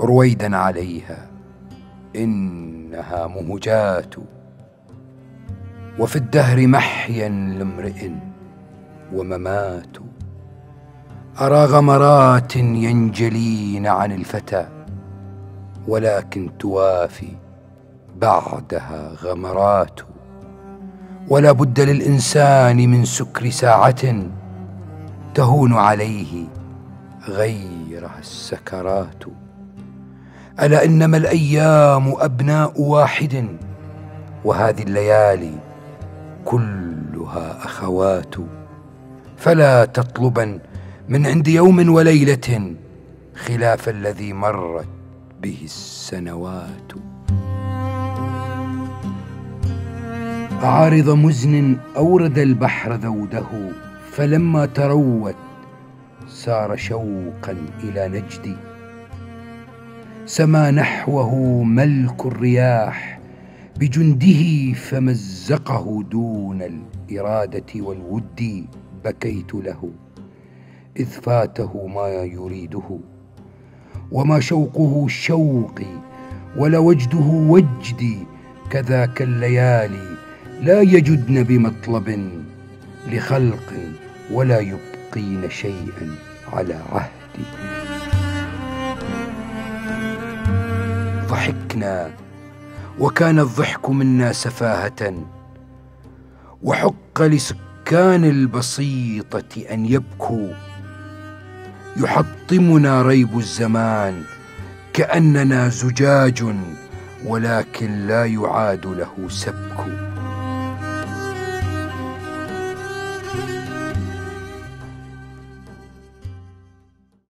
رويدا عليها. إنها مهجات وفي الدهر محيا لامرئ وممات. أرى غمرات ينجلين عن الفتى ولكن توافي بعدها غمرات. ولا بد للإنسان من سكر ساعة تهون عليه غيرها السكرات. ألا إنما الأيام أبناء واحد؟ وهذه الليالي كلها أخوات. فلا تطلبا من عند يوم وليلة خلاف الذي مرت به السنوات. عارض مزن أورد البحر ذوده فلما تروت سار شوقا إلى نجدي سما نحوه ملك الرياح بجنده فمزقه دون الإرادة والود بكيت له إذ فاته ما يريده. وما شوقه شوقي ولا وجده وجدي كذاك الليالي لا يجدن بمطلب لخلق ولا يبقين شيئا على عهدي ضحكنا وكان الضحك منا سفاهة. وحق لسكان البسيطة أن يبكوا. يحطمنا ريب الزمان كأننا زجاج ولكن لا يعاد له سبك.